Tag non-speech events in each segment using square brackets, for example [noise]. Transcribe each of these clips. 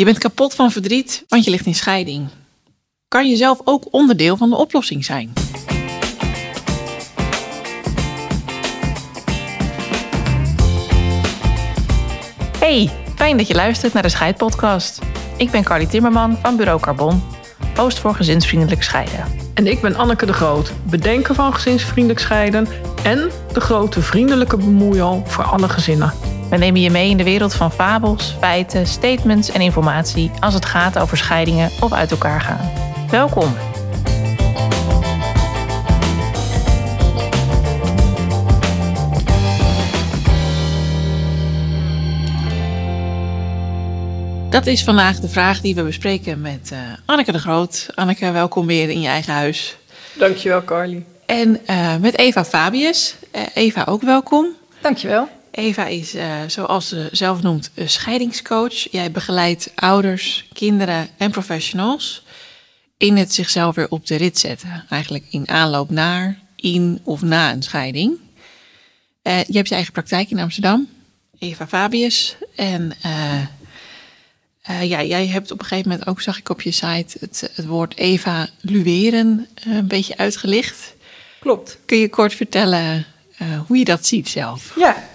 Je bent kapot van verdriet, want je ligt in scheiding. Kan je zelf ook onderdeel van de oplossing zijn? Hey, fijn dat je luistert naar de Scheidpodcast. Ik ben Carly Timmerman van Bureau Carbon, host voor gezinsvriendelijk scheiden. En ik ben Anneke de Groot, bedenker van gezinsvriendelijk scheiden en de grote vriendelijke bemoeial voor alle gezinnen. We nemen je mee in de wereld van fabels, feiten, statements en informatie als het gaat over scheidingen of uit elkaar gaan. Welkom. Dat is vandaag de vraag die we bespreken met uh, Anneke de Groot. Anneke, welkom weer in je eigen huis. Dankjewel, Carly. En uh, met Eva Fabius. Uh, Eva, ook welkom. Dankjewel. Eva is, zoals ze zelf noemt, een scheidingscoach. Jij begeleidt ouders, kinderen en professionals in het zichzelf weer op de rit zetten. Eigenlijk in aanloop naar, in of na een scheiding. je hebt je eigen praktijk in Amsterdam, Eva Fabius. En uh, ja, jij hebt op een gegeven moment ook, zag ik op je site, het, het woord evalueren uh, een beetje uitgelicht. Klopt. Kun je kort vertellen uh, hoe je dat ziet zelf? Ja,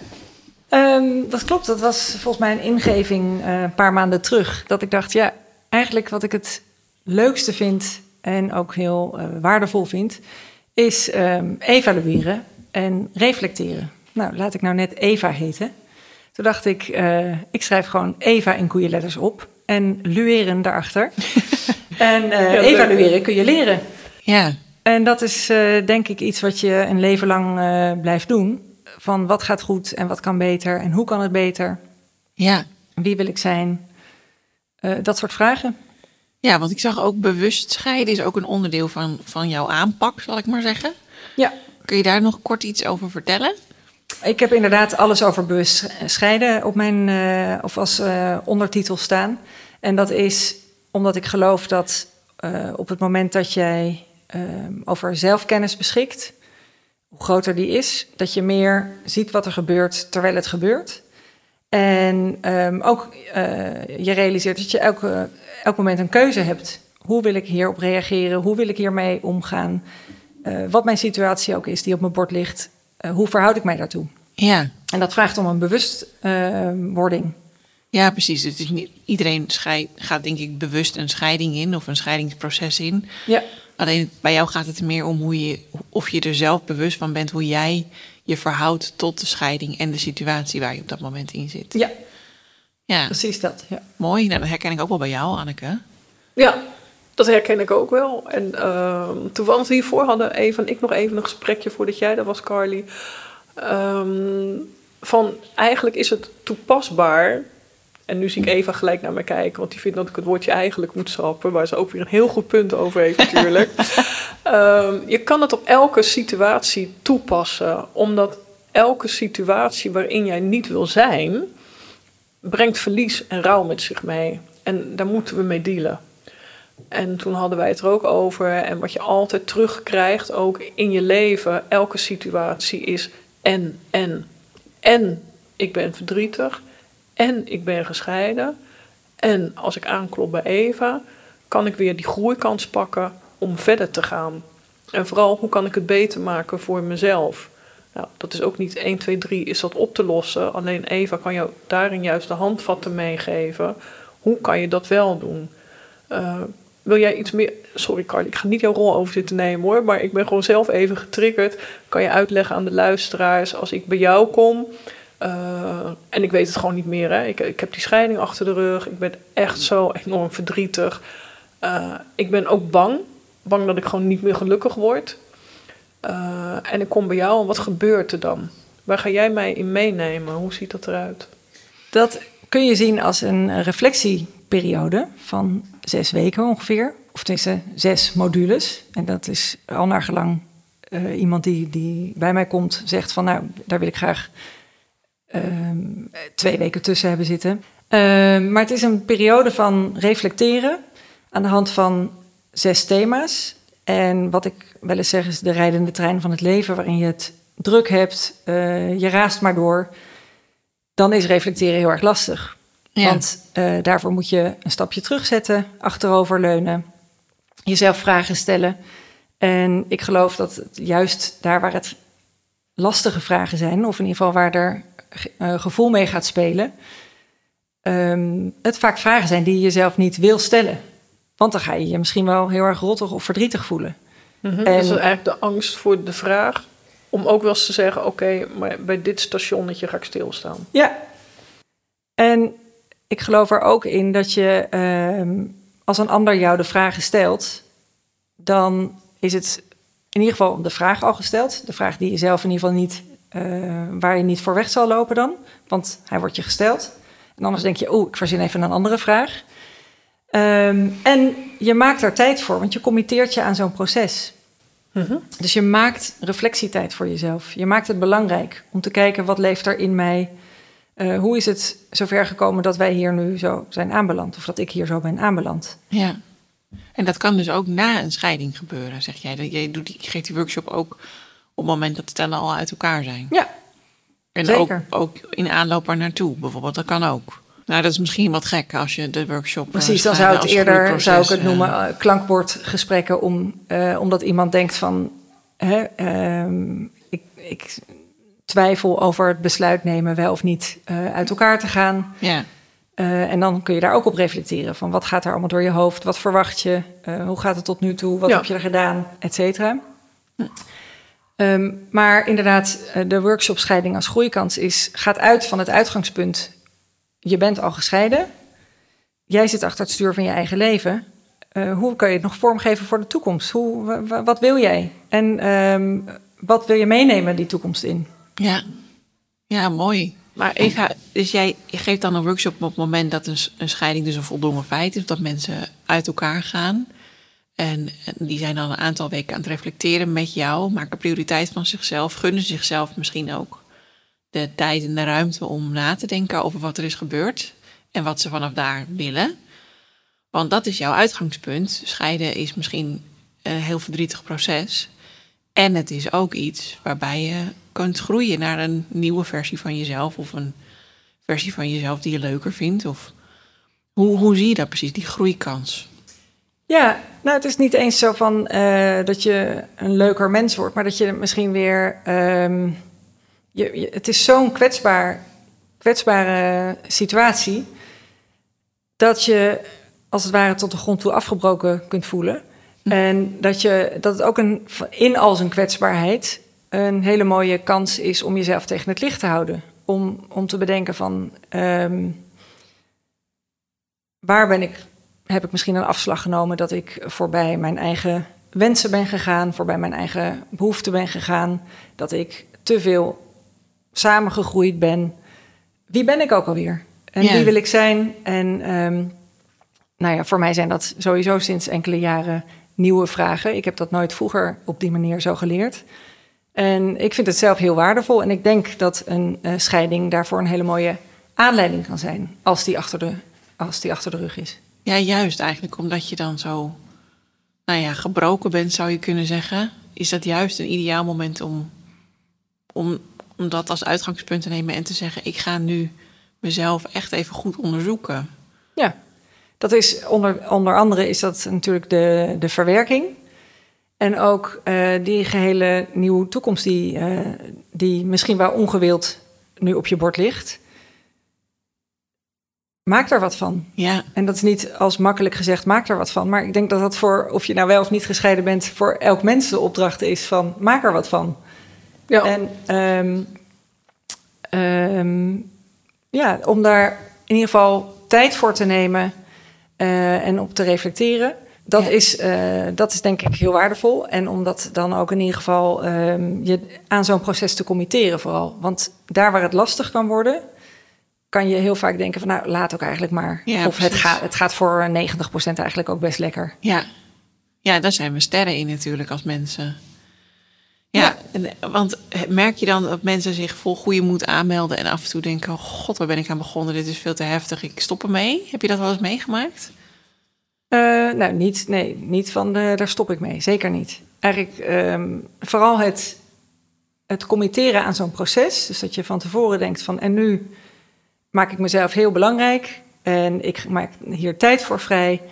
um, dat klopt. Dat was volgens mij een ingeving een paar maanden terug. Dat ik dacht, ja, eigenlijk wat ik het leukste vind en ook heel waardevol vind, is um, evalueren en reflecteren. Nou, laat ik nou net Eva heten. Toen dacht ik, uh, ik schrijf gewoon Eva in koeienletters op en lueren daarachter. [laughs] en evalueren kun je leren. Ja. En dat is denk ik iets wat je een leven lang blijft doen. Van wat gaat goed en wat kan beter en hoe kan het beter? Ja. Wie wil ik zijn? dat soort vragen. Ja, want ik zag ook bewust scheiden is ook een onderdeel van, van jouw aanpak, zal ik maar zeggen. Ja. Kun je daar nog kort iets over vertellen? Ik heb inderdaad alles over bewust scheiden op mijn, uh, of als uh, ondertitel staan. En dat is omdat ik geloof dat op het moment dat jij over zelfkennis beschikt, hoe groter die is, dat je meer ziet wat er gebeurt terwijl het gebeurt. En um, ook je realiseert dat je elke, elk moment een keuze hebt. Hoe wil ik hierop reageren? Hoe wil ik hiermee omgaan? wat mijn situatie ook is die op mijn bord ligt, uh, hoe verhoud ik mij daartoe? Ja. En dat vraagt om een bewustwording. Uh, ja, precies. Het is niet, iedereen scheid, gaat denk ik bewust een scheiding in of een scheidingsproces in. Ja. Alleen bij jou gaat het er meer om hoe je, of je er zelf bewust van bent hoe jij je verhoudt tot de scheiding en de situatie waar je op dat moment in zit. Ja, ja. precies dat. Ja. Mooi, nou, dat herken ik ook wel bij jou, Anneke. Ja, dat herken ik ook wel. En uh, toevallig hiervoor hadden Eva en ik nog even een gesprekje voordat jij daar was, Carly. Um, van eigenlijk is het toepasbaar. En nu zie ik Eva gelijk naar me kijken, want die vindt dat ik het woordje eigenlijk moet schrappen, waar ze ook weer een heel goed punt over heeft natuurlijk. um, [laughs] je kan het op elke situatie toepassen, omdat elke situatie waarin jij niet wil zijn, brengt verlies en rouw met zich mee. En daar moeten we mee dealen. En toen hadden wij het er ook over. En wat je altijd terugkrijgt, ook in je leven, elke situatie is en, en. En ik ben verdrietig. En ik ben gescheiden. En als ik aanklop bij Eva, kan ik weer die groeikans pakken om verder te gaan. En vooral, hoe kan ik het beter maken voor mezelf? Nou, dat is ook niet 1, 2, 3 is dat op te lossen. Alleen Eva kan jou daarin juist de handvatten meegeven. Hoe kan je dat wel doen? Uh, wil jij iets meer. Sorry, Carly, ik ga niet jouw rol over zitten nemen hoor. Maar ik ben gewoon zelf even getriggerd. Kan je uitleggen aan de luisteraars. Als ik bij jou kom. Uh, en ik weet het gewoon niet meer. Hè. Ik, ik heb die scheiding achter de rug. Ik ben echt zo enorm verdrietig. Uh, ik ben ook bang. Bang dat ik gewoon niet meer gelukkig word. Uh, en ik kom bij jou. Wat gebeurt er dan? Waar ga jij mij in meenemen? Hoe ziet dat eruit? Dat kun je zien als een reflectieperiode van zes weken ongeveer. Of tenminste zes modules. En dat is al naar gelang iemand die, die bij mij komt zegt van... nou, daar wil ik graag uh, twee weken tussen hebben zitten. Uh, maar het is een periode van reflecteren aan de hand van zes thema's. En wat ik wel eens zeg is de rijdende trein van het leven... waarin je het druk hebt, uh, je raast maar door... dan is reflecteren heel erg lastig. Ja. Want eh, daarvoor moet je een stapje terugzetten, achteroverleunen, jezelf vragen stellen. En ik geloof dat het juist daar waar het lastige vragen zijn, of in ieder geval waar er eh, gevoel mee gaat spelen, ehm, het vaak vragen zijn die je jezelf niet wil stellen. Want dan ga je je misschien wel heel erg rottig of verdrietig voelen. Mhm. En- Dus eigenlijk de angst voor de vraag om ook wel eens te zeggen: oké, maar bij dit stationnetje ga ik stilstaan. Ja. En ik geloof er ook in dat je, ehm, als een ander jou de vragen stelt, dan is het in ieder geval de vraag al gesteld. De vraag die je zelf in ieder geval niet, waar je niet voor weg zal lopen dan, want hij wordt je gesteld. En anders denk je, oh, ik verzin even een andere vraag. Ehm, en je maakt er tijd voor, want je committeert je aan zo'n proces. Mhm. Dus je maakt reflectietijd voor jezelf. Je maakt het belangrijk om te kijken wat leeft er in mij. Eh, hoe is het zover gekomen dat wij hier nu zo zijn aanbeland? Of dat ik hier zo ben aanbeland? Ja. En dat kan dus ook na een scheiding gebeuren, zeg jij. Doet die, je geeft die workshop ook op het moment dat de stellen al uit elkaar zijn. Ja, En zeker. Ook, ook in aanloop er naartoe, bijvoorbeeld. Dat kan ook. Nou, dat is misschien wat gek als je de workshop... eh, precies. Dan zou, het eerder zou ik het eh, noemen eh, klankbordgesprekken. Om, eh, omdat iemand denkt van... Hè, ehm, ik, ik twijfel over het besluit nemen wel of niet eh, uit elkaar te gaan. Ja, Eh, en dan kun je daar ook op reflecteren. Van wat gaat er allemaal door je hoofd? Wat verwacht je? Eh, hoe gaat het tot nu toe? Wat Ja. heb je er gedaan? Et cetera. Ehm, maar inderdaad, eh, de workshop Scheiding als Groeikans is, gaat uit van het uitgangspunt. Je bent al gescheiden. Jij zit achter het stuur van je eigen leven. Eh, hoe kun je het nog vormgeven voor de toekomst? Hoe, wa- wa- wat wil jij? En ehm, wat wil je meenemen die toekomst in? ja. Ja, mooi. Maar Eva, dus jij geeft dan een workshop op het moment dat een, een scheiding dus een voldongen feit is. Dat mensen uit elkaar gaan. En, die zijn dan een aantal weken aan het reflecteren met jou. Maken prioriteit van zichzelf. Gunnen zichzelf misschien ook de tijd en de ruimte om na te denken over wat er is gebeurd. En wat ze vanaf daar willen. Want dat is jouw uitgangspunt. Scheiden is misschien een heel verdrietig proces. En het is ook iets waarbij je kunt groeien naar een nieuwe versie van jezelf. Of een versie van jezelf die je leuker vindt. Of hoe, hoe zie je dat precies, die groeikans? Ja, nou, het is niet eens zo van eh, dat je een leuker mens wordt, maar dat je misschien weer. ehm, je, je- het is zo'n kwetsbaar, kwetsbare situatie. dat je als het ware tot de grond toe afgebroken kunt voelen. En dat, je, dat het ook een, in al zijn kwetsbaarheid een hele mooie kans is om jezelf tegen het licht te houden. Om, om te bedenken van. ehm, waar ben ik heb ik misschien een afslag genomen dat ik voorbij mijn eigen wensen ben gegaan, voorbij mijn eigen behoeften ben gegaan, dat ik te veel samengegroeid ben. Wie ben ik ook alweer? En Ja. wie wil ik zijn? En ehm, nou ja, voor mij zijn dat sowieso sinds enkele jaren nieuwe vragen. Ik heb dat nooit vroeger op die manier zo geleerd. En ik vind het zelf heel waardevol. En ik denk dat een eh, scheiding daarvoor een hele mooie aanleiding kan zijn als die achter de, als die achter de rug is. Ja, juist eigenlijk omdat je dan zo, nou ja, gebroken bent zou je kunnen zeggen. Is dat juist een ideaal moment om, om, om dat als uitgangspunt te nemen en te zeggen: ik ga nu mezelf echt even goed onderzoeken. Ja, dat is onder, onder andere is dat natuurlijk de, de verwerking. En ook eh, die gehele nieuwe toekomst die, eh, die misschien wel ongewild nu op je bord ligt. Maak er wat van. Ja, En dat is niet als makkelijk gezegd, maak er wat van. Maar ik denk dat dat voor, of je nou wel of niet gescheiden bent, voor elk mens de opdracht is van maak er wat van. Ja, En ehm, ehm, ja, om daar in ieder geval tijd voor te nemen eh, en op te reflecteren. Dat, Ja. is, eh, dat is denk ik heel waardevol. En om dat dan ook in ieder geval ehm, je aan zo'n proces te committeren vooral. Want daar waar het lastig kan worden, kan je heel vaak denken van nou, laat ook eigenlijk maar. Ja, of het, gaat het gaat voor 90% eigenlijk ook best lekker. ja. Ja, daar zijn we sterren in natuurlijk als mensen. Ja, want merk je dan dat mensen zich vol goede moed aanmelden en af en toe denken: oh God, waar ben ik aan begonnen? Dit is veel te heftig, ik stop ermee. Heb je dat wel eens meegemaakt? Eh, nou, niet, nee, niet van de, daar stop ik mee. Zeker niet. Eigenlijk ehm, vooral het, het committeren aan zo'n proces. Dus dat je van tevoren denkt van en nu maak ik mezelf heel belangrijk. En ik maak hier tijd voor vrij.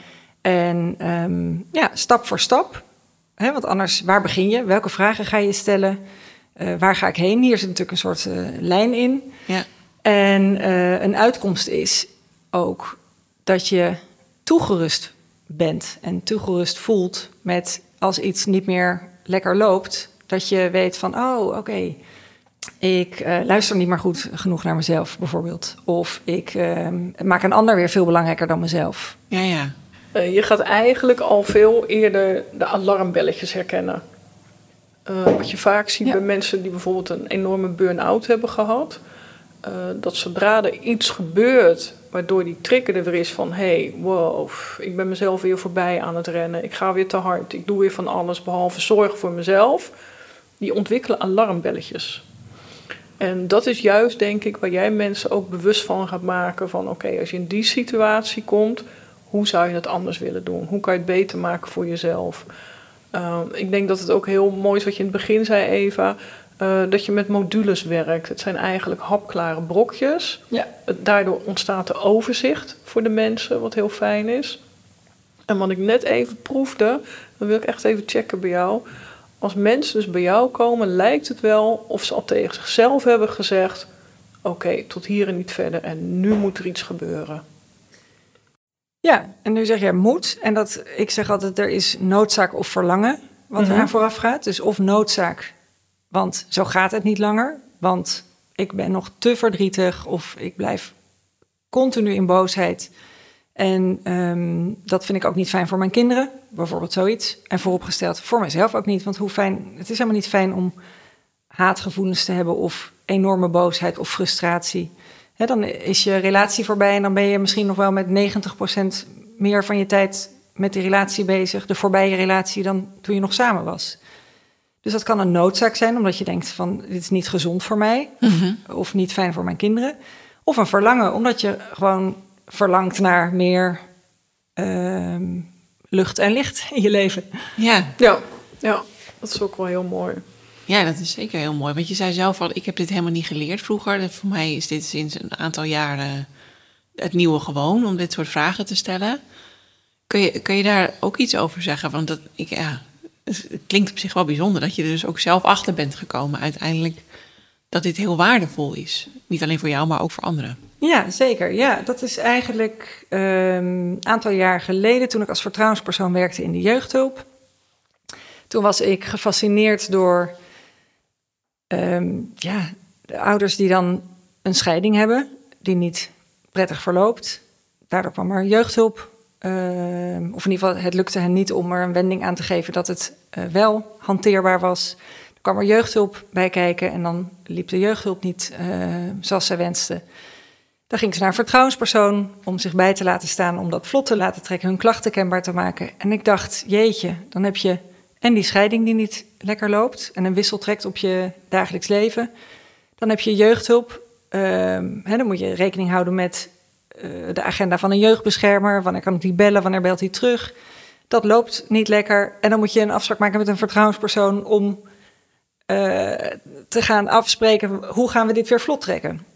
En ehm, ja, stap voor stap. Hè, want anders, waar begin je? Welke vragen ga je stellen? Uh, waar ga ik heen? Hier zit natuurlijk een soort uh, lijn in. Ja. En uh, een uitkomst is ook dat je toegerust bent en toegerust voelt met als iets niet meer lekker loopt, dat je weet van, oh, oké, okay, ik uh, luister niet meer goed genoeg naar mezelf, bijvoorbeeld. Of ik uh, maak een ander weer veel belangrijker dan mezelf. Ja, ja. Uh, je gaat eigenlijk al veel eerder de alarmbelletjes herkennen. Uh, wat je vaak ziet ja. bij mensen die bijvoorbeeld een enorme burn-out hebben gehad. dat zodra er iets gebeurt waardoor die trigger er weer is van... hé, hey, wow, ik ben mezelf weer voorbij aan het rennen. Ik ga weer te hard. Ik doe weer van alles behalve zorgen voor mezelf. Die ontwikkelen alarmbelletjes. En dat is juist, denk ik, waar jij mensen ook bewust van gaat maken: van oké, als je in die situatie komt, hoe zou je het anders willen doen? Hoe kan je het beter maken voor jezelf? Uh, ik denk dat het ook heel mooi is wat je in het begin zei, Eva. Uh, dat je met modules werkt. Het zijn eigenlijk hapklare brokjes. Ja. Daardoor ontstaat er overzicht voor de mensen, wat heel fijn is. En wat ik net even proefde, dan wil ik echt even checken bij jou als mensen dus bij jou komen, lijkt het wel of ze al tegen zichzelf hebben gezegd: Oké, tot hier en niet verder en nu moet er iets gebeuren. Ja, en nu zeg jij moet. En dat, ik zeg altijd: er is noodzaak of verlangen wat mm -hmm. eraan vooraf gaat. Dus of noodzaak, want zo gaat het niet langer. Want ik ben nog te verdrietig of ik blijf continu in boosheid. En um, dat vind ik ook niet fijn voor mijn kinderen, bijvoorbeeld zoiets. En vooropgesteld voor mezelf ook niet, want hoe fijn, het is helemaal niet fijn om haatgevoelens te hebben of enorme boosheid of frustratie. He, dan is je relatie voorbij en dan ben je misschien nog wel met 90% meer van je tijd met die relatie bezig, de voorbije relatie, dan toen je nog samen was. Dus dat kan een noodzaak zijn, omdat je denkt van dit is niet gezond voor mij mm -hmm. of niet fijn voor mijn kinderen. Of een verlangen, omdat je gewoon verlangt naar meer uh, lucht en licht in je leven. Ja. ja, ja, dat is ook wel heel mooi. Ja, dat is zeker heel mooi. Want je zei zelf al, ik heb dit helemaal niet geleerd vroeger. Voor mij is dit sinds een aantal jaren het nieuwe gewoon om dit soort vragen te stellen. Kun je, kun je daar ook iets over zeggen? Want dat, ik, ja, het klinkt op zich wel bijzonder dat je er dus ook zelf achter bent gekomen uiteindelijk dat dit heel waardevol is. Niet alleen voor jou, maar ook voor anderen. Ja, zeker. Ja, dat is eigenlijk een um, aantal jaar geleden toen ik als vertrouwenspersoon werkte in de jeugdhulp. Toen was ik gefascineerd door um, ja, de ouders die dan een scheiding hebben, die niet prettig verloopt. Daardoor kwam er jeugdhulp. Um, of in ieder geval, het lukte hen niet om er een wending aan te geven dat het uh, wel hanteerbaar was. Er kwam er jeugdhulp bij kijken en dan liep de jeugdhulp niet uh, zoals zij wenste. Dan ging ze naar een vertrouwenspersoon om zich bij te laten staan, om dat vlot te laten trekken, hun klachten kenbaar te maken. En ik dacht, jeetje, dan heb je en die scheiding die niet lekker loopt en een wissel trekt op je dagelijks leven. Dan heb je jeugdhulp. Uh, hè, dan moet je rekening houden met uh, de agenda van een jeugdbeschermer. Wanneer kan ik die bellen? Wanneer belt hij terug? Dat loopt niet lekker. En dan moet je een afspraak maken met een vertrouwenspersoon om uh, te gaan afspreken hoe gaan we dit weer vlot trekken.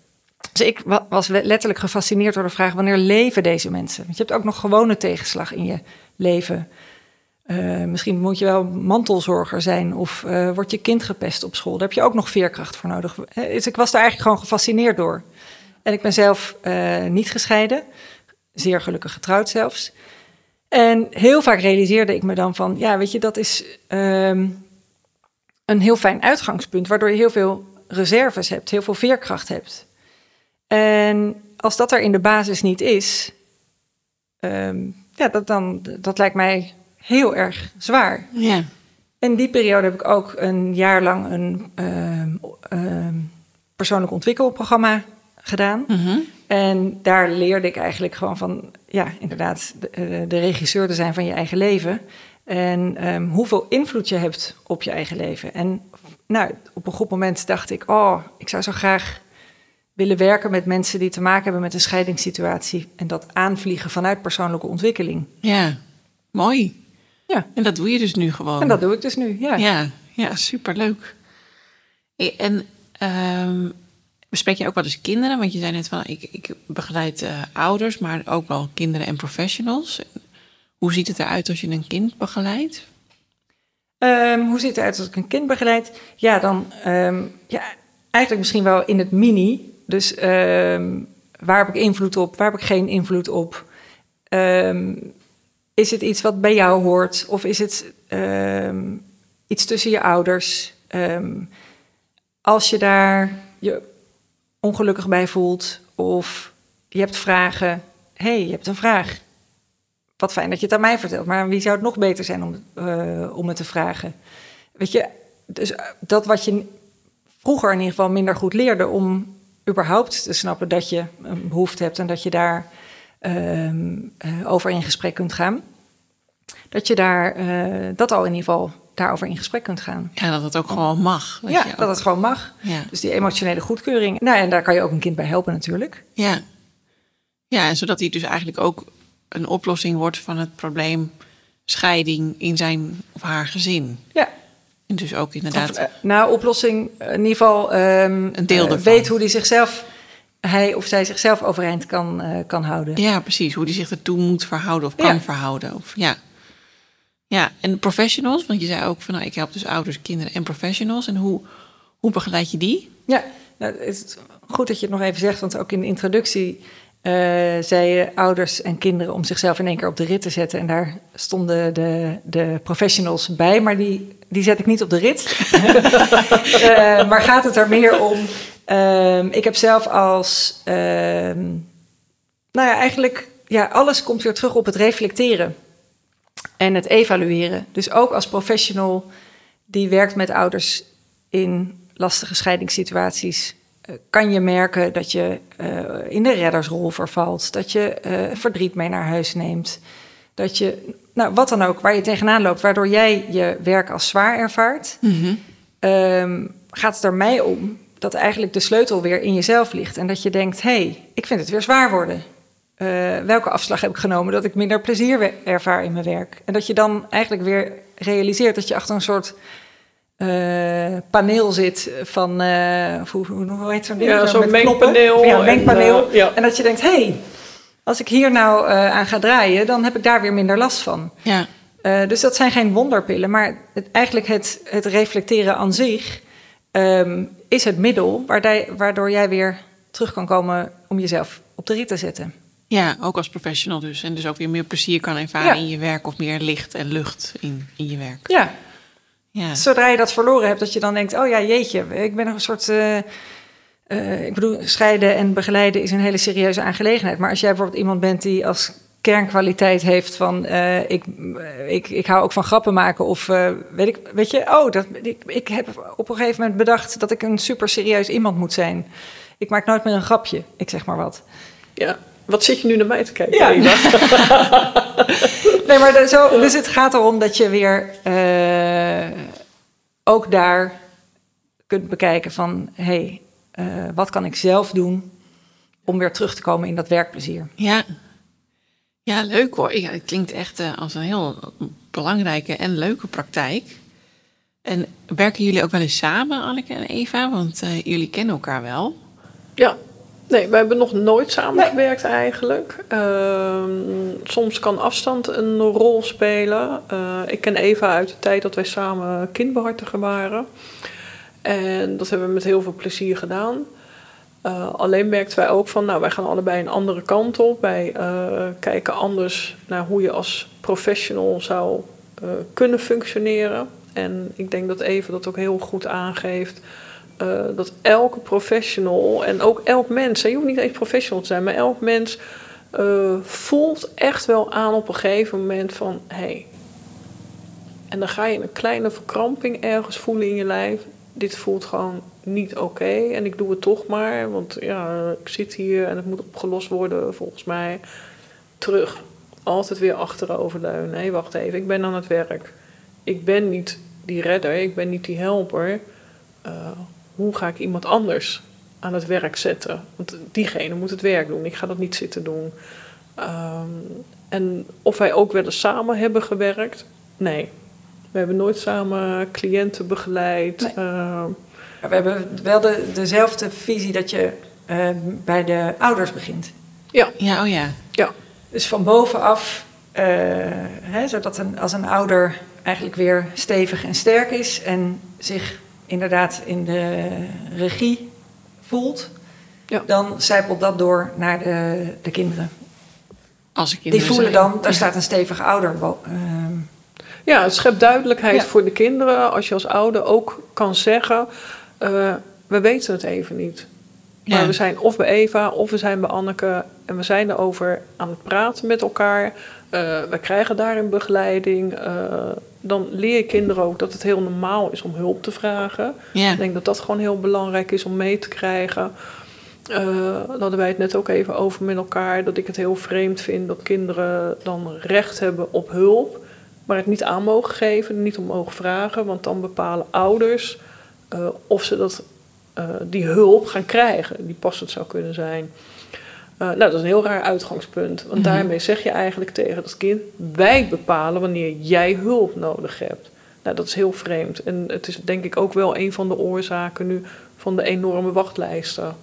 Dus ik was letterlijk gefascineerd door de vraag: wanneer leven deze mensen? Want je hebt ook nog gewone tegenslag in je leven. Uh, misschien moet je wel mantelzorger zijn of uh, wordt je kind gepest op school. Daar heb je ook nog veerkracht voor nodig. Dus ik was daar eigenlijk gewoon gefascineerd door. En ik ben zelf niet gescheiden, zeer gelukkig getrouwd zelfs. En heel vaak realiseerde ik me dan van, ja, weet je, dat is um, een heel fijn uitgangspunt, waardoor je heel veel reserves hebt, heel veel veerkracht hebt. En als dat er in de basis niet is, um, ja, dat, dan, dat lijkt mij heel erg zwaar. Ja. In die periode heb ik ook een jaar lang een uh, uh, persoonlijk ontwikkelprogramma gedaan. Mm -hmm. En daar leerde ik eigenlijk gewoon van, ja, inderdaad, de, de regisseur te zijn van je eigen leven. En um, hoeveel invloed je hebt op je eigen leven. En nou, op een goed moment dacht ik, oh, ik zou zo graag willen werken met mensen die te maken hebben met een scheidingssituatie. En dat aanvliegen vanuit persoonlijke ontwikkeling. Ja, mooi. Ja. En dat doe je dus nu gewoon. En dat doe ik dus nu, ja. Ja, ja superleuk. En um, Bespreek je ook wel eens kinderen? Want je zei net van, ik, ik begeleid uh, ouders, maar ook wel kinderen en professionals. Hoe ziet het eruit als je een kind begeleidt? Um, hoe ziet het eruit als ik een kind begeleid? Ja, dan um, ja, eigenlijk misschien wel in het mini. Dus um, waar heb ik invloed op? Waar heb ik geen invloed op? is het iets wat bij jou hoort? Of is het iets tussen je ouders? als je daar je ongelukkig bij voelt of je hebt vragen. hey, je hebt een vraag wat fijn dat je het aan mij vertelt. Maar wie zou het nog beter zijn om, uh, om het te vragen? Weet je, dus eh, dat wat je vroeger in ieder geval minder goed leerde om überhaupt te snappen dat je een behoefte hebt en dat je daar uh, uh, over in gesprek kunt gaan. Dat je daar, dat al in ieder geval daarover in gesprek kunt gaan. Ja, dat het ook gewoon mag. Ja, dat het gewoon mag. Ja. Dus die emotionele goedkeuring. Nou, en daar kan je ook een kind bij helpen natuurlijk. Ja, ja en zodat hij dus eigenlijk ook een oplossing wordt van het probleem scheiding in zijn of haar gezin. Ja. Dus ook inderdaad. Of, uh, nou, oplossing in ieder geval um, een deel uh, weet hoe hij zichzelf, hij of zij zichzelf overeind kan, uh, kan houden. Ja, precies. Hoe hij zich ertoe moet verhouden of kan ja. verhouden. Of, ja. ja, en professionals, want je zei ook van nou, ik help dus ouders, kinderen en professionals. En hoe, hoe begeleid je die? Ja, nou, het is goed dat je het nog even zegt, want ook in de introductie uh, zeiden ouders en kinderen om zichzelf in één keer op de rit te zetten. En daar stonden de, de professionals bij, maar die, die zet ik niet op de rit. uh, [laughs] maar gaat het er meer om? Uh, ik heb zelf als. Ehm, nou ja, eigenlijk. Ja, alles komt weer terug op het reflecteren en het evalueren. Dus ook als professional die werkt met ouders in lastige scheidingssituaties kan je merken dat je uh, in de reddersrol vervalt, dat je uh, verdriet mee naar huis neemt, dat je, nou wat dan ook, waar je tegenaan loopt, waardoor jij je werk als zwaar ervaart, mm -hmm. um, gaat het er mij om dat eigenlijk de sleutel weer in jezelf ligt en dat je denkt, hé, hey, ik vind het weer zwaar worden. Uh, welke afslag heb ik genomen dat ik minder plezier ervaar in mijn werk? En dat je dan eigenlijk weer realiseert dat je achter een soort uh, paneel zit van, uh, hoe, hoe, heet zo'n ding? Ja, zo'n mengpaneel. Ja, mengpaneel. En, uh, ja. en dat je denkt, hé, hey, als ik hier nou aan ga draaien, dan heb ik daar weer minder last van. Ja. dus dat zijn geen wonderpillen, maar het, eigenlijk het, het reflecteren aan zich um, is het middel waardoor jij weer terug kan komen om jezelf op de rit te zetten. Ja, ook als professional dus. En dus ook weer meer plezier kan ervaren ja. in je werk of meer licht en lucht in, in je werk. Ja, ja. Zodra je dat verloren hebt, dat je dan denkt: oh ja, jeetje, ik ben nog een soort. Uh, uh, ik bedoel, scheiden en begeleiden is een hele serieuze aangelegenheid. Maar als jij bijvoorbeeld iemand bent die als kernkwaliteit heeft van uh, ik, ik, ik hou ook van grappen maken of weet ik, weet je, oh, dat, ik, ik heb op een gegeven moment bedacht dat ik een super serieus iemand moet zijn. Ik maak nooit meer een grapje, ik zeg maar wat. Ja, wat zit je nu naar mij te kijken? Ja. [laughs] nee, maar zo, dus het gaat erom dat je weer uh, ook daar kunt bekijken van... hé, hey, uh, wat kan ik zelf doen om weer terug te komen in dat werkplezier? Ja, ja leuk hoor. Ja, het klinkt echt uh, als een heel belangrijke en leuke praktijk. En werken jullie ook wel eens samen, Anneke en Eva? Want jullie kennen elkaar wel. Ja, Nee, we hebben nog nooit samengewerkt nee. eigenlijk. Uh, soms kan afstand een rol spelen. Uh, ik ken Eva uit de tijd dat wij samen kindbehartiger waren. En dat hebben we met heel veel plezier gedaan. Uh, alleen merkten wij ook van, nou, wij gaan allebei een andere kant op. Wij uh, kijken anders naar hoe je als professional zou kunnen functioneren. En ik denk dat Eva dat ook heel goed aangeeft. Uh, dat elke professional en ook elk mens, je hoeft niet eens professional te zijn, maar elk mens uh, voelt echt wel aan op een gegeven moment van hé. Hey. En dan ga je een kleine verkramping ergens voelen in je lijf. Dit voelt gewoon niet oké en ik doe het toch maar, want ja, ik zit hier en het moet opgelost worden volgens mij. Terug, altijd weer achteroverleunen. Nee, wacht even, ik ben aan het werk. Ik ben niet die redder, ik ben niet die helper. Uh, hoe ga ik iemand anders aan het werk zetten? Want diegene moet het werk doen. Ik ga dat niet zitten doen. Um, en of wij ook wel eens samen hebben gewerkt? Nee. We hebben nooit samen cliënten begeleid. Nee. Uh, We hebben wel de, dezelfde visie dat je eh, bij de ouders begint. Ja, Ja, oh ja. ja, Dus van bovenaf, eh, hè, zodat een, als een ouder eigenlijk weer stevig en sterk is en zich inderdaad in de regie voelt, Ja. dan zijpelt dat door naar de, de kinderen. Als Die voelen dan, daar staat een stevige ouder. ehm, ja het schept duidelijkheid Ja. voor de kinderen als je als ouder ook kan zeggen, eh, we weten het even niet. Maar Ja. we zijn of bij Eva of we zijn bij Anneke en we zijn erover aan het praten met elkaar. Eh, we krijgen daarin begeleiding. Dan leer je kinderen ook dat het heel normaal is om hulp te vragen. Ik denk dat dat gewoon heel belangrijk is om mee te krijgen. Eh, daar hadden wij het net ook even over met elkaar. Dat ik het heel vreemd vind dat kinderen dan recht hebben op hulp. Maar het niet aan mogen geven, niet om mogen vragen. Want dan bepalen ouders eh, of ze dat, eh, die hulp gaan krijgen. Die passend zou kunnen zijn. Eh, nou, dat is een heel raar uitgangspunt. Want Mhm. daarmee zeg je eigenlijk tegen dat kind... wij bepalen wanneer jij hulp nodig hebt. Nou, dat is heel vreemd. En het is denk ik ook wel een van de oorzaken nu... van de enorme wachtlijsten.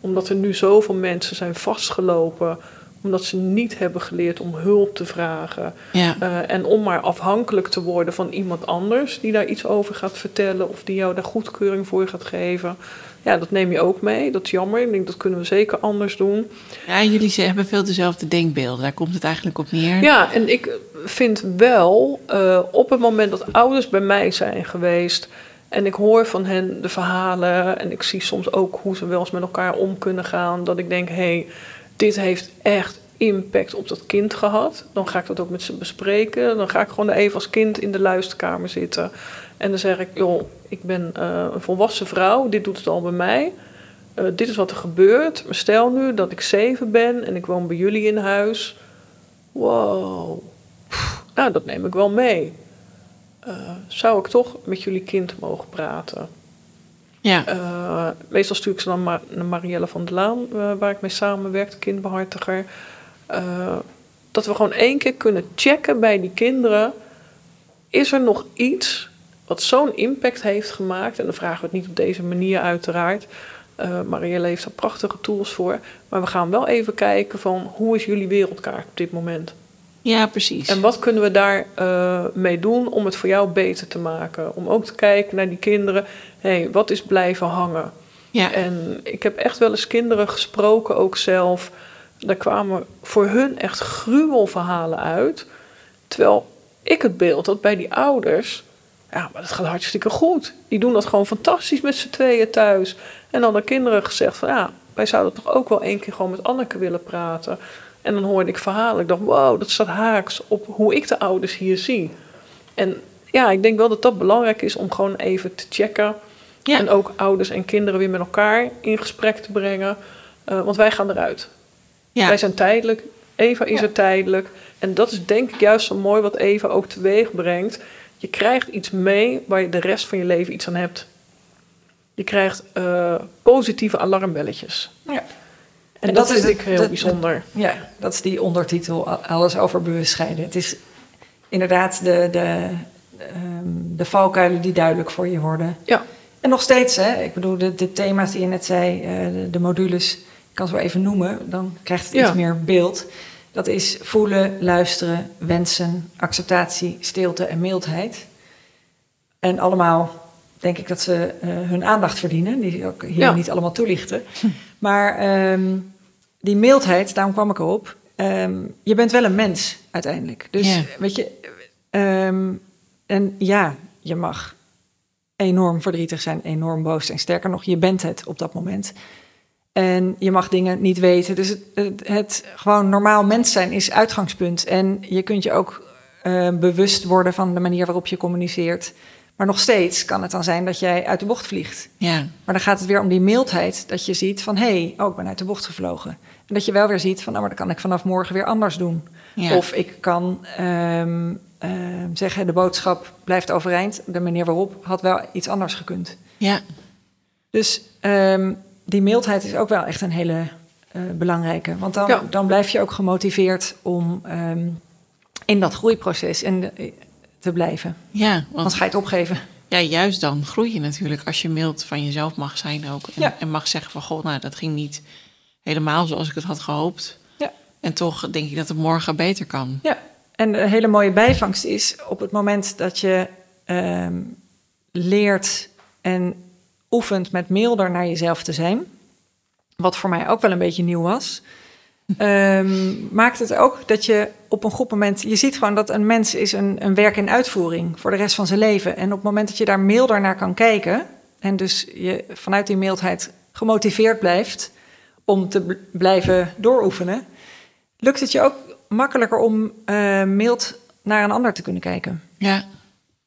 Omdat er nu zoveel mensen zijn vastgelopen... omdat ze niet hebben geleerd om hulp te vragen... Ja. eh, en om maar afhankelijk te worden van iemand anders die daar iets over gaat vertellen of die jou daar goedkeuring voor gaat geven. Ja, dat neem je ook mee. Dat is jammer. Ik denk dat kunnen we zeker anders doen. ja, jullie ze hebben veel dezelfde denkbeelden. Daar komt het eigenlijk op neer. Ja, en ik vind wel eh, op het moment dat ouders bij mij zijn geweest. En ik hoor van hen de verhalen. En ik zie soms ook hoe ze wel eens met elkaar om kunnen gaan. Dat ik denk, hé, hey, dit heeft echt impact op dat kind gehad. Dan ga ik dat ook met ze bespreken. Dan ga ik gewoon even als kind in de luisterkamer zitten. En dan zeg ik, joh, ik ben eh, een volwassen vrouw. Dit doet het al bij mij. Eh, dit is wat er gebeurt. Maar stel nu dat ik zeven ben en ik woon bij jullie in huis. Wow. Nou, dat neem ik wel mee. Eh, zou ik toch met jullie kind mogen praten? Ja. Eh, meestal stuur ik ze dan maar naar Marielle van der Laan, eh, waar ik mee samenwerk, kindbehartiger. Eh, dat we gewoon één keer kunnen checken bij die kinderen. Is er nog iets wat zo'n impact heeft gemaakt? En dan vragen we het niet op deze manier uiteraard. Marielle heeft daar prachtige tools voor. Maar we gaan wel even kijken van hoe is jullie wereldkaart op dit moment? Ja, precies. En wat kunnen we daar eh, mee doen om het voor jou beter te maken? Om ook te kijken naar die kinderen. Hé, hey, wat is blijven hangen? ja. En ik heb echt wel eens kinderen gesproken, ook zelf. Daar kwamen voor hun echt gruwelverhalen uit. Terwijl ik het beeld had bij die ouders. Ja, maar dat gaat hartstikke goed. Die doen dat gewoon fantastisch met z'n tweeën thuis. En dan de kinderen gezegd van ja, wij zouden toch ook wel één keer gewoon met Anneke willen praten. En dan hoorde ik verhalen. Ik dacht, wow, dat staat haaks op hoe ik de ouders hier zie. En ja, ik denk wel dat dat belangrijk is om gewoon even te checken. Ja. En ook ouders en kinderen weer met elkaar in gesprek te brengen. Eh, want wij gaan eruit. ja. Wij zijn tijdelijk. Eva is Ja. er tijdelijk. En dat is denk ik juist zo mooi wat Eva ook teweeg brengt. Je krijgt iets mee waar je de rest van je leven iets aan hebt. Je krijgt eh, positieve alarmbelletjes. Ja. En, En dat, dat is ik heel dat- bijzonder. Ja, dat is die ondertitel, alles over bewust scheiden. Het is inderdaad de, de, ehm, de valkuilen die duidelijk voor je worden. Ja. En nog steeds, hè, ik bedoel, de, de thema's die je net zei, eh, de, de modules, ik kan ze wel even noemen, dan krijgt het Ja. iets meer beeld. Dat is voelen, luisteren, wensen, acceptatie, stilte en mildheid. En allemaal denk ik dat ze eh, hun aandacht verdienen, die ook hier Ja. niet allemaal toelichten. [laughs] Maar ehm, die mildheid, daarom kwam ik erop. ehm, je bent wel een mens uiteindelijk. Dus Ja. weet je, ehm, en ja, je mag enorm verdrietig zijn, enorm boos zijn. Sterker nog, je bent het op dat moment. En je mag dingen niet weten. Dus het, het, het gewoon normaal mens zijn is uitgangspunt. En je kunt je ook eh, bewust worden van de manier waarop je communiceert. Maar nog steeds kan het dan zijn dat jij uit de bocht vliegt. ja. Maar dan gaat het weer om die mildheid. Dat je ziet van, hé, hey, oh, ik ben uit de bocht gevlogen. En dat je wel weer ziet van, nou, maar dat kan ik vanaf morgen weer anders doen. Ja. Of ik kan ehm, ehm, zeggen, de boodschap blijft overeind. De manier waarop had wel iets anders gekund. ja. Dus ehm, die mildheid is ook wel echt een hele eh, belangrijke. Want dan, Ja. dan blijf je ook gemotiveerd om in dat groeiproces en, te blijven. Ja, want ga je het opgeven. ja, juist dan groei je natuurlijk als je mild van jezelf mag zijn ook. En, Ja. en mag zeggen van, goh, nou, dat ging niet helemaal zoals ik het had gehoopt. Ja. En toch denk ik dat het morgen beter kan. Ja, en een hele mooie bijvangst is op het moment dat je ehm, leert en oefent met milder naar jezelf te zijn, wat voor mij ook wel een beetje nieuw was, ehm, maakt het ook dat je op een goed moment, je ziet gewoon dat een mens is een, een werk in uitvoering voor de rest van zijn leven. En op het moment dat je daar milder naar kan kijken en dus je vanuit die mildheid gemotiveerd blijft om te bl- blijven dooroefenen, lukt het je ook makkelijker om eh, mild naar een ander te kunnen kijken. Ja,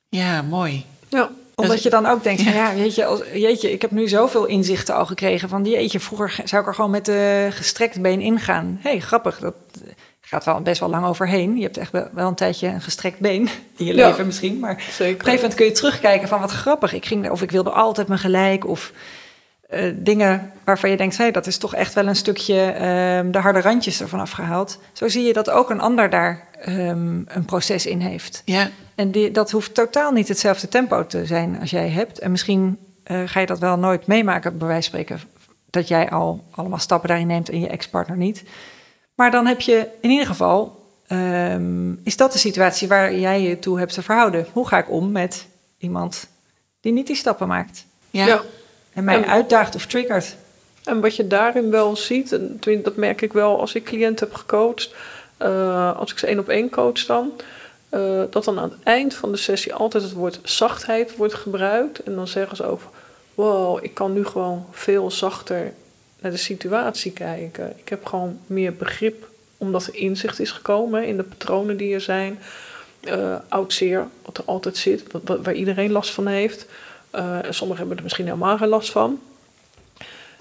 ja mooi. Ja. Omdat Dus- je dan ook denkt van Ja. weet je, als, jeetje, ik heb nu zoveel inzichten al gekregen van jeetje, vroeger ge- zou ik er gewoon met de gestrekt been ingaan. Hé, hey, grappig, dat gaat wel best wel lang overheen. Je hebt echt wel, een tijdje een gestrekt been [laughs] in je Ja. leven misschien, maar op een Zeker. gegeven moment kun je terugkijken van wat grappig. Ik ging, of ik wilde altijd mijn gelijk of eh, dingen waarvan je denkt, hé, dat is toch echt wel een stukje ehm, de harde randjes ervan afgehaald. Zo zie je dat ook een ander daar ehm, een proces in heeft. Ja, En die, dat hoeft totaal niet hetzelfde tempo te zijn als jij hebt. En misschien eh, ga je dat wel nooit meemaken, bij wijze van spreken, dat jij al allemaal stappen daarin neemt en je ex-partner niet. Maar dan heb je in ieder geval, ehm, is dat de situatie waar jij je toe hebt te verhouden. Hoe ga ik om met iemand die niet die stappen maakt ja, Ja. En mij En- uitdaagt of triggert? En wat je daarin wel ziet, en dat merk ik wel als ik cliënten heb gecoacht, eh, als ik ze één op één coach dan, eh, dat dan aan het eind van de sessie altijd het woord zachtheid wordt gebruikt. En dan zeggen ze ook, wow, ik kan nu gewoon veel zachter naar de situatie kijken. Ik heb gewoon meer begrip, omdat er inzicht is gekomen in de patronen die er zijn. Eh oud zeer, wat er altijd zit, wat, wat- waar iedereen last van heeft. Eh, en sommigen hebben er misschien helemaal geen last van.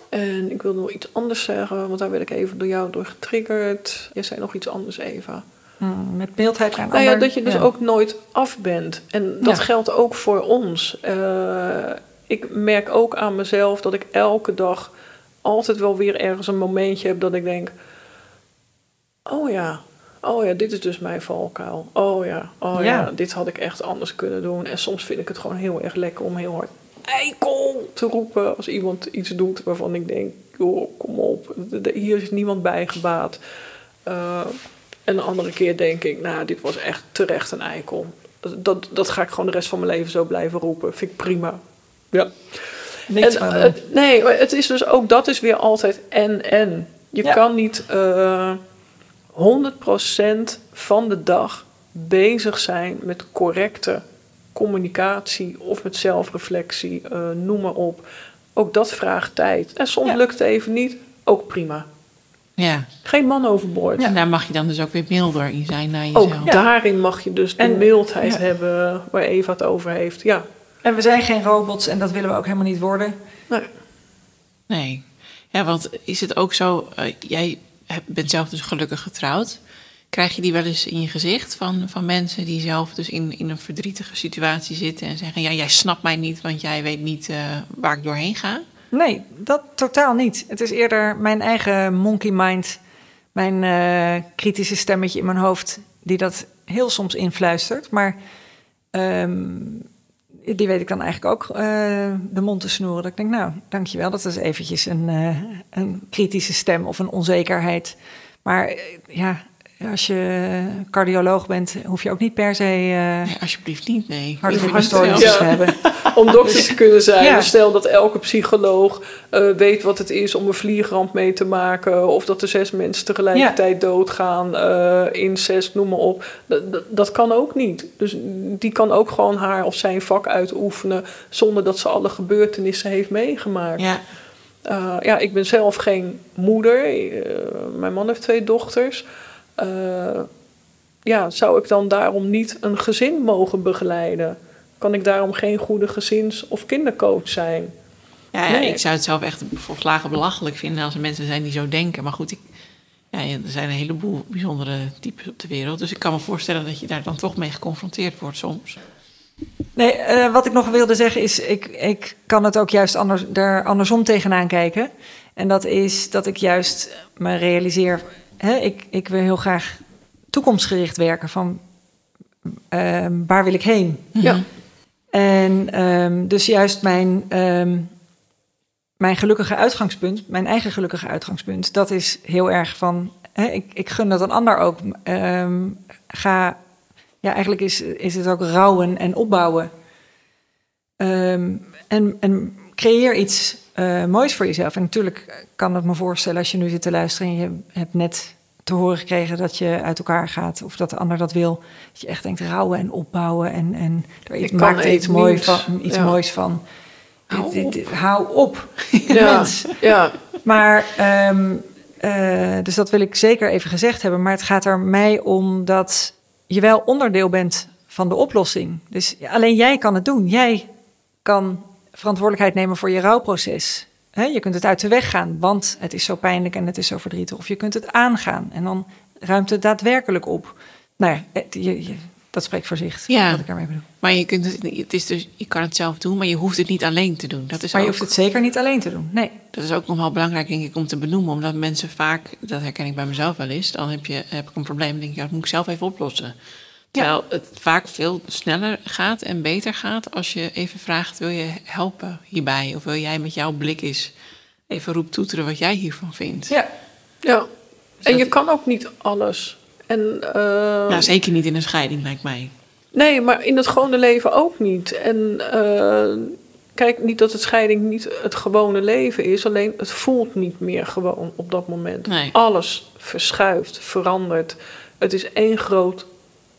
En ik wilde nog iets anders zeggen, want daar werd ik even door jou door getriggerd. Je zei nog iets anders, Eva. Mm, met mildheid naar een Nou ja, dat je dus Ja. ook nooit af bent. En dat Ja. geldt ook voor ons. Eh, ik merk ook aan mezelf dat ik elke dag altijd wel weer ergens een momentje heb dat ik denk: Oh ja, oh ja, dit is dus mijn valkuil. Oh ja, oh ja. Ja. dit had ik echt anders kunnen doen. En soms vind ik het gewoon heel erg lekker om heel hard eikel te roepen als iemand iets doet waarvan ik denk: joh, kom op, hier is niemand bij gebaat. Eh, en de andere keer denk ik, nou, dit was echt terecht een eikel. Dat, dat, ga ik gewoon de rest van mijn leven zo blijven roepen. Vind ik prima. Ja. Niks En, eh, nee, maar het is dus ook dat is weer altijd en en. Je Ja. kan niet eh 100% van de dag bezig zijn met correcte communicatie of met zelfreflectie, eh, noem maar op. Ook dat vraagt tijd. En soms Ja. lukt het even niet, ook prima. ja. Geen man overboord. En daar mag je dan dus ook weer milder in zijn naar jezelf. Ook daarin mag je dus de En- mildheid ja. hebben waar Eva het over heeft. Ja, En we zijn geen robots en dat willen we ook helemaal niet worden. nee. Nee. Ja, want is het ook zo, eh, jij bent zelf dus gelukkig getrouwd. Krijg je die wel eens in je gezicht van, van mensen die zelf dus in, in een verdrietige situatie zitten en zeggen: Ja, jij snapt mij niet, want jij weet niet eh, waar ik doorheen ga? Nee, dat totaal niet. Het is eerder mijn eigen monkey mind, mijn eh, kritische stemmetje in mijn hoofd, die dat heel soms influistert. Maar ehm, die weet ik dan eigenlijk ook eh, de mond te snoeren. Dat ik denk, nou, dankjewel, dat is eventjes een, eh, een kritische stem of een onzekerheid. Maar eh, ja, als je cardioloog bent, hoef je ook niet per se eh Nee, alsjeblieft niet, nee. hartritmestoornissen Ja. te hebben. [laughs] Om dokter te kunnen zijn. Ja. Dus Stel dat elke psycholoog eh, weet wat het is om een vliegramp mee te maken. Of dat er zes mensen tegelijkertijd doodgaan. eh incest, noem maar op. Dat, dat, kan ook niet. Dus die kan ook gewoon haar of zijn vak uitoefenen. Zonder dat ze alle gebeurtenissen heeft meegemaakt. Ja, ja, ik ben zelf geen moeder. Mijn man heeft twee dochters. Eh, ja, zou ik dan daarom niet een gezin mogen begeleiden? Kan ik daarom geen goede gezins- of kindercoach zijn? ja, ja, Nee. ik zou het zelf echt volslagen belachelijk vinden als er mensen zijn die zo denken. Maar goed, ik, ja, er zijn een heleboel bijzondere types op de wereld. Dus ik kan me voorstellen dat je daar dan toch mee geconfronteerd wordt soms. Nee, eh, wat ik nog wilde zeggen is, ik, ik kan het ook juist anders, daar andersom tegenaan kijken. En dat is dat ik juist me realiseer, hè, ik, ik wil heel graag toekomstgericht werken van ehm, waar wil ik heen? Ja. En ehm, dus juist mijn, ehm, mijn gelukkige uitgangspunt, mijn eigen gelukkige uitgangspunt, dat is heel erg van, hè, ik, ik gun dat een ander ook. Ehm, ga, ja, eigenlijk is, is het ook rouwen en opbouwen. Ehm, en, en creëer iets eh, moois voor jezelf. En natuurlijk kan het me voorstellen als je nu zit te luisteren en je hebt net te horen gekregen dat je uit elkaar gaat of dat de ander dat wil, dat je echt denkt rouwen en opbouwen en, en er iets, Ik maakt er iets, mooi van, iets Ja. moois van. Hou op. hou op. [laughs] Ja, Mens. ja, Maar, ehm, eh, dus dat wil ik zeker even gezegd hebben. Maar het gaat er mij om dat je wel onderdeel bent van de oplossing. Dus alleen jij kan het doen. Jij kan verantwoordelijkheid nemen voor je rouwproces. Je kunt het uit de weg gaan, want het is zo pijnlijk en het is zo verdrietig. Of je kunt het aangaan en dan ruimt het daadwerkelijk op. Nou ja, het- je, je- dat spreekt voor zich, Ja. wat ik daarmee bedoel. Maar je, kunt het, het is dus, je kan het zelf doen, maar je hoeft het niet alleen te doen. Dat is, Maar je hoeft het zeker niet alleen te doen. Nee. dat is ook nog wel belangrijk, denk ik, om te benoemen. Omdat mensen vaak, dat herken ik bij mezelf wel eens, dan heb, je, heb ik een probleem en denk je, dat moet ik zelf even oplossen. Terwijl het vaak veel sneller gaat en beter gaat als je even vraagt, wil je helpen hierbij? Of wil jij met jouw blik eens even roep toeteren wat jij hiervan vindt? Ja. ja. En dat- je kan ook niet alles. En, eh, Nou, zeker niet in een scheiding, lijkt mij. Nee, maar in het gewone leven ook niet. En eh, kijk, niet dat het scheiding niet het gewone leven is, alleen het voelt niet meer gewoon op dat moment. Nee. Alles verschuift, verandert. Het is één groot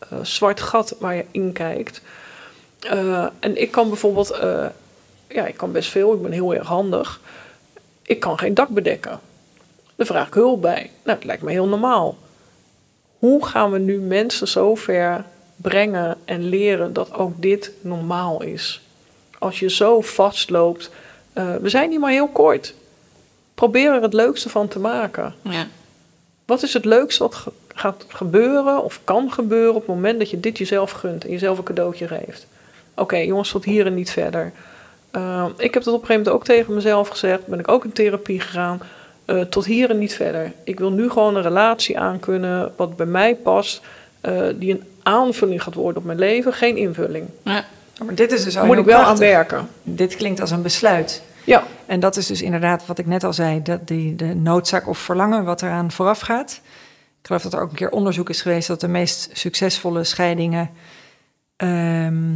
eh, zwart gat waar je in kijkt. Eh, en ik kan bijvoorbeeld, eh, ja, ik kan best veel, ik ben heel erg handig. Ik kan geen dak bedekken. Daar vraag ik hulp bij. Nou, dat lijkt me heel normaal. Hoe gaan we nu mensen zover brengen en leren dat ook dit normaal is? Als je zo vastloopt, we zijn hier maar heel kort. Probeer er het leukste van te maken. Ja, Wat is het leukste wat gaat gebeuren of kan gebeuren op het moment dat je dit jezelf gunt en jezelf een cadeautje geeft? Oké, jongens, tot hier en niet verder. Uh, ik heb dat op een gegeven moment ook tegen mezelf gezegd. Ben ik ook in therapie gegaan. Uh, tot hier en niet verder. Ik wil nu gewoon een relatie aankunnen wat bij mij past. Uh, die een aanvulling gaat worden op mijn leven, geen invulling. ja. Maar dit is dus al moet ik wel aan werken. Dit klinkt als een besluit. Ja, En dat is dus inderdaad wat ik net al zei, dat die, de noodzaak of verlangen wat eraan vooraf gaat. Ik geloof dat er ook een keer onderzoek is geweest dat de meest succesvolle scheidingen ehm,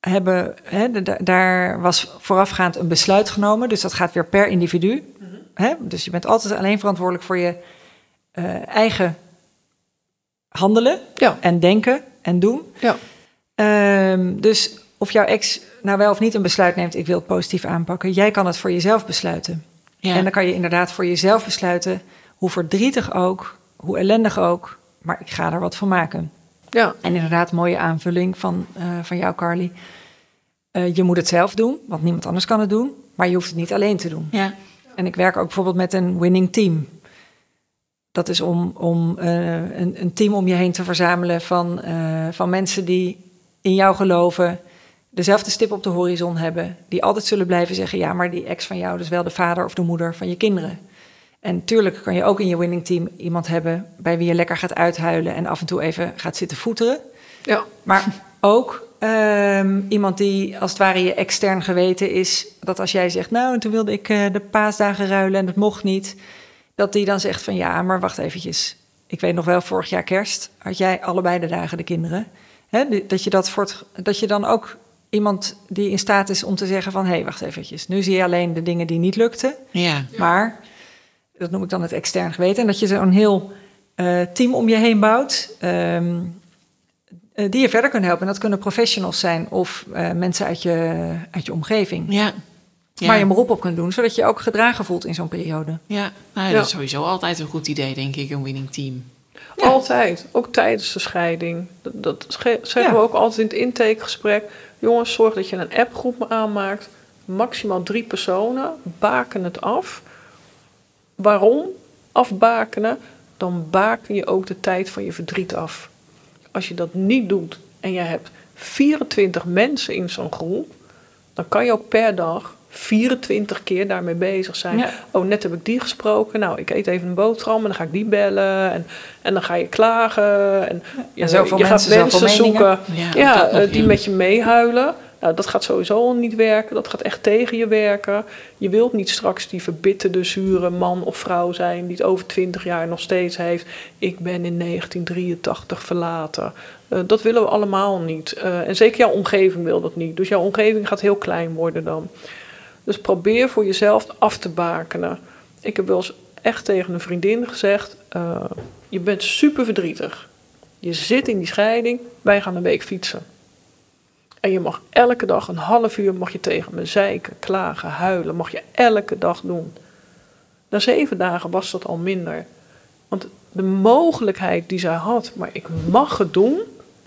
hebben, hè, de- daar was voorafgaand een besluit genomen, dus dat gaat weer per individu. Hè? Dus je bent altijd alleen verantwoordelijk voor je eh, eigen handelen ja, en denken en doen. ja. Ehm, dus of jouw ex nou wel of niet een besluit neemt, ik wil het positief aanpakken, jij kan het voor jezelf besluiten. ja. En dan kan je inderdaad voor jezelf besluiten, hoe verdrietig ook, hoe ellendig ook, maar ik ga er wat van maken. ja. En inderdaad, mooie aanvulling van, eh, van jou, Carly. Eh, je moet het zelf doen, want niemand anders kan het doen, maar je hoeft het niet alleen te doen. ja. En ik werk ook bijvoorbeeld met een winning team. Dat is om, om eh, een, een team om je heen te verzamelen van, van mensen die in jou geloven, dezelfde stip op de horizon hebben, die altijd zullen blijven zeggen: ja, maar die ex van jou is wel de vader of de moeder van je kinderen. En tuurlijk kan je ook in je winning team iemand hebben bij wie je lekker gaat uithuilen en af en toe even gaat zitten voeteren. ja. Maar ook ehm, iemand die als het ware je extern geweten is. Dat als jij zegt, nou, en toen wilde ik eh, de paasdagen ruilen en dat mocht niet. Dat die dan zegt van, ja, maar wacht eventjes. Ik weet nog wel, vorig jaar kerst had jij allebei de dagen de kinderen. Hè, dat, je dat, voor het, dat je dan ook iemand die in staat is om te zeggen van... hé, hey, wacht eventjes, nu zie je alleen de dingen die niet lukten. ja. Maar, dat noem ik dan het extern geweten. En dat je zo'n heel eh, team om je heen bouwt. ehm, eh, die je verder kunnen helpen. En dat kunnen professionals zijn of eh, mensen uit je, uit je omgeving. ja. Ja. Waar je een beroep op kunt doen, zodat je je ook gedragen voelt in zo'n periode. Ja, nou, Ja. dat is sowieso altijd een goed idee, denk ik, een winning team. Ja. Altijd, ook tijdens de scheiding. Dat, zeggen Ja. we ook altijd in het intakegesprek. Jongens, zorg dat je een appgroep aanmaakt. Maximaal drie personen. Baken het af. Waarom afbakenen? Dan baken je ook de tijd van je verdriet af. Als je dat niet doet en je hebt 24 mensen in zo'n groep, dan kan je ook per dag 24 keer daarmee bezig zijn. Ja. Oh, net heb ik die gesproken. Nou, ik eet even een boterham en dan ga ik die bellen. En, en dan ga je klagen. En, En zoveel je mensen, gaat mensen zoeken Ja, ja, eh, die met je meehuilen. Nou, dat gaat sowieso al niet werken. Dat gaat echt tegen je werken. Je wilt niet straks die verbitterde, zure man of vrouw zijn... die het over 20 jaar nog steeds heeft. Ik ben in 1983 verlaten. Eh, dat willen we allemaal niet. Eh, en zeker jouw omgeving wil dat niet. Dus jouw omgeving gaat heel klein worden dan. Dus probeer voor jezelf af te bakenen. Ik heb wel eens echt tegen een vriendin gezegd... eh, je bent super verdrietig. Je zit in die scheiding. Wij gaan een week fietsen. En je mag elke dag een half uur mag je tegen me zeiken, klagen, huilen. Mag je elke dag doen. Na zeven dagen was dat al minder. Want de mogelijkheid die zij had, maar ik mag het doen,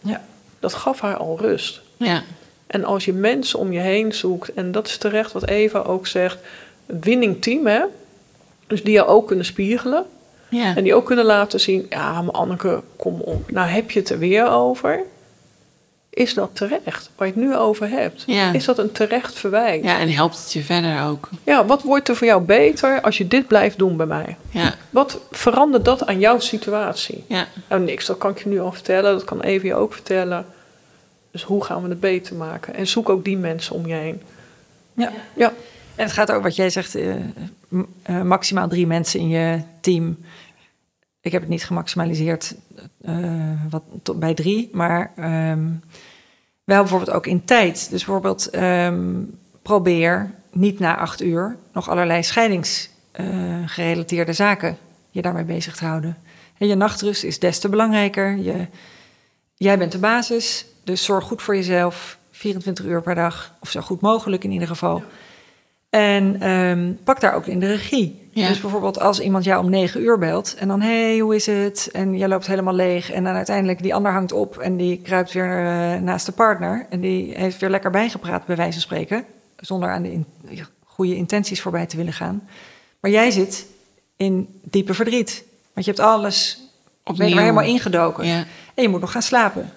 Ja. dat gaf haar al rust. Ja, En als je mensen om je heen zoekt, en dat is terecht wat Eva ook zegt, een winning team hè. Dus die je ook kunnen spiegelen. ja. En die ook kunnen laten zien, ja maar Anneke, kom op. Nou heb je het er weer over. Is dat terecht? Waar je het nu over hebt. Ja. Is dat een terecht verwijt? ja, en helpt het je verder ook. Ja, wat wordt er voor jou beter als je dit blijft doen bij mij? Ja, Wat verandert dat aan jouw situatie? ja, Nou, niks, dat kan ik je nu al vertellen. Dat kan Evie ook vertellen. Dus hoe gaan we het beter maken? En zoek ook die mensen om je heen. Ja. Ja, En het gaat ook wat jij zegt, eh, eh, maximaal drie mensen in je team. Ik heb het niet gemaximaliseerd eh, wat, tot bij drie, maar ehm, wel bijvoorbeeld ook in tijd. Dus bijvoorbeeld ehm, probeer niet na acht uur nog allerlei scheidingsgerelateerde zaken je daarmee bezig te houden. En je nachtrust is des te belangrijker. Je, jij bent de basis, dus zorg goed voor jezelf. 24 uur per dag, of zo goed mogelijk in ieder geval. En ehm, pak daar ook in de regie. Ja. Dus bijvoorbeeld als iemand jou om negen uur belt en dan, hey, hoe is het? En jij loopt helemaal leeg en dan uiteindelijk die ander hangt op en die kruipt weer eh, naast de partner en die heeft weer lekker bijgepraat, bij wijze van spreken, zonder aan de in- goede intenties voorbij te willen gaan. Maar jij zit in diepe verdriet, want je hebt alles, je er Opnieuw. helemaal ingedoken ja, en je moet nog gaan slapen.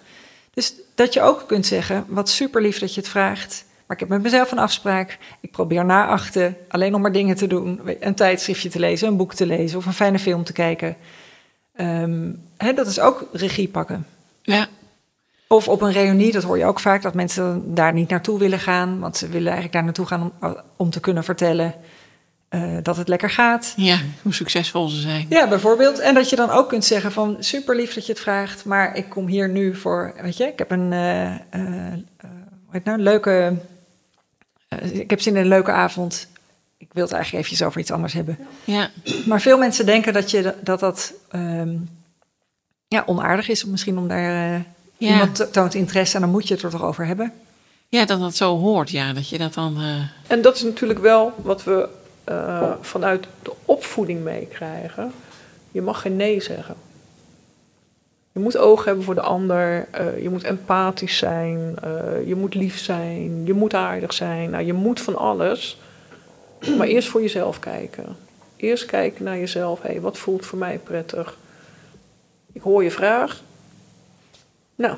Dus dat je ook kunt zeggen, wat super lief dat je het vraagt. Maar ik heb met mezelf een afspraak. Ik probeer na achten alleen nog maar dingen te doen. Een tijdschriftje te lezen, een boek te lezen of een fijne film te kijken. Ehm, hè, dat is ook regie pakken. ja, Of op een reunie, dat hoor je ook vaak, dat mensen daar niet naartoe willen gaan. Want ze willen eigenlijk daar naartoe gaan om, om te kunnen vertellen eh, dat het lekker gaat. ja, hoe succesvol ze zijn. Ja, bijvoorbeeld. En dat je dan ook kunt zeggen van super lief dat je het vraagt, maar ik kom hier nu voor, weet je, ik heb een, hoe heet het nou, een leuke, eh, ik heb zin in een leuke avond. Ik wil het eigenlijk eventjes over iets anders hebben. Ja, Maar veel mensen denken dat je, dat, dat ehm, ja, onaardig is, om misschien om daar eh, Ja. iemand to- toont interesse en dan moet je het er toch over hebben. ja, dat dat zo hoort, ja, dat je dat dan... eh, en dat is natuurlijk wel wat we eh, vanuit de opvoeding meekrijgen. Je mag geen nee zeggen. Je moet oog hebben voor de ander. eh, je moet empathisch zijn. eh, je moet lief zijn. Je moet aardig zijn. Nou, je moet van alles. Maar eerst voor jezelf kijken. Eerst kijken naar jezelf. Hé, hey, wat voelt voor mij prettig? Ik hoor je vraag. Nou,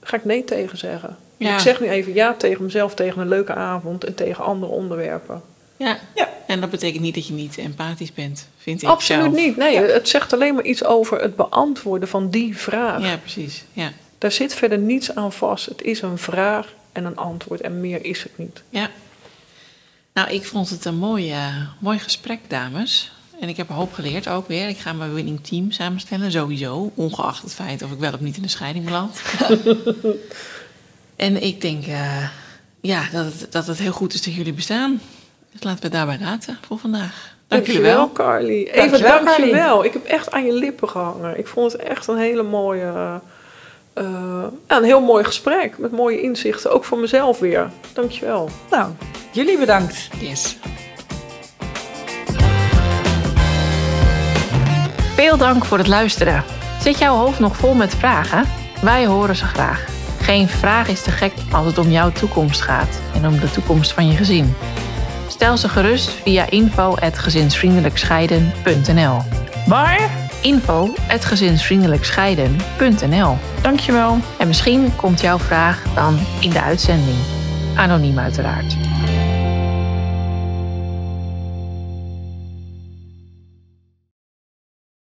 ga ik nee tegen zeggen. Ja. Ik zeg nu even ja tegen mezelf, tegen een leuke avond en tegen andere onderwerpen. ja. Ja. en dat betekent niet dat je niet empathisch bent, vind ik Absoluut zelf. niet. Nee, het zegt alleen maar iets over het beantwoorden van die vraag. Ja, precies. Ja, Daar zit verder niets aan vast. Het is een vraag en een antwoord en meer is het niet. ja. Nou, ik vond het een mooi, eh, mooi gesprek, dames. En ik heb een hoop geleerd ook weer. Ik ga mijn winning team samenstellen, sowieso. Ongeacht het feit of ik wel of niet in de scheiding beland. [laughs] en ik denk eh, ja, dat, het, dat het heel goed is dat jullie bestaan. Dus laten we het daarbij laten voor vandaag. Dank jullie wel. Carly. Even Dankjewel, dank je Carly. wel. Ik heb echt aan je lippen gehangen. Ik vond het echt een hele mooie... eh, ja, een heel mooi gesprek met mooie inzichten. Ook voor mezelf weer. Dank je wel. Nou, jullie bedankt. Yes. Veel dank voor het luisteren. Zit jouw hoofd nog vol met vragen? Wij horen ze graag. Geen vraag is te gek als het om jouw toekomst gaat en om de toekomst van je gezin. Stel ze gerust via info@gezinsvriendelijkscheiden.nl. Waar? info@gezinsvriendelijkscheiden.nl. Dankjewel. En misschien komt jouw vraag dan in de uitzending. Anoniem uiteraard.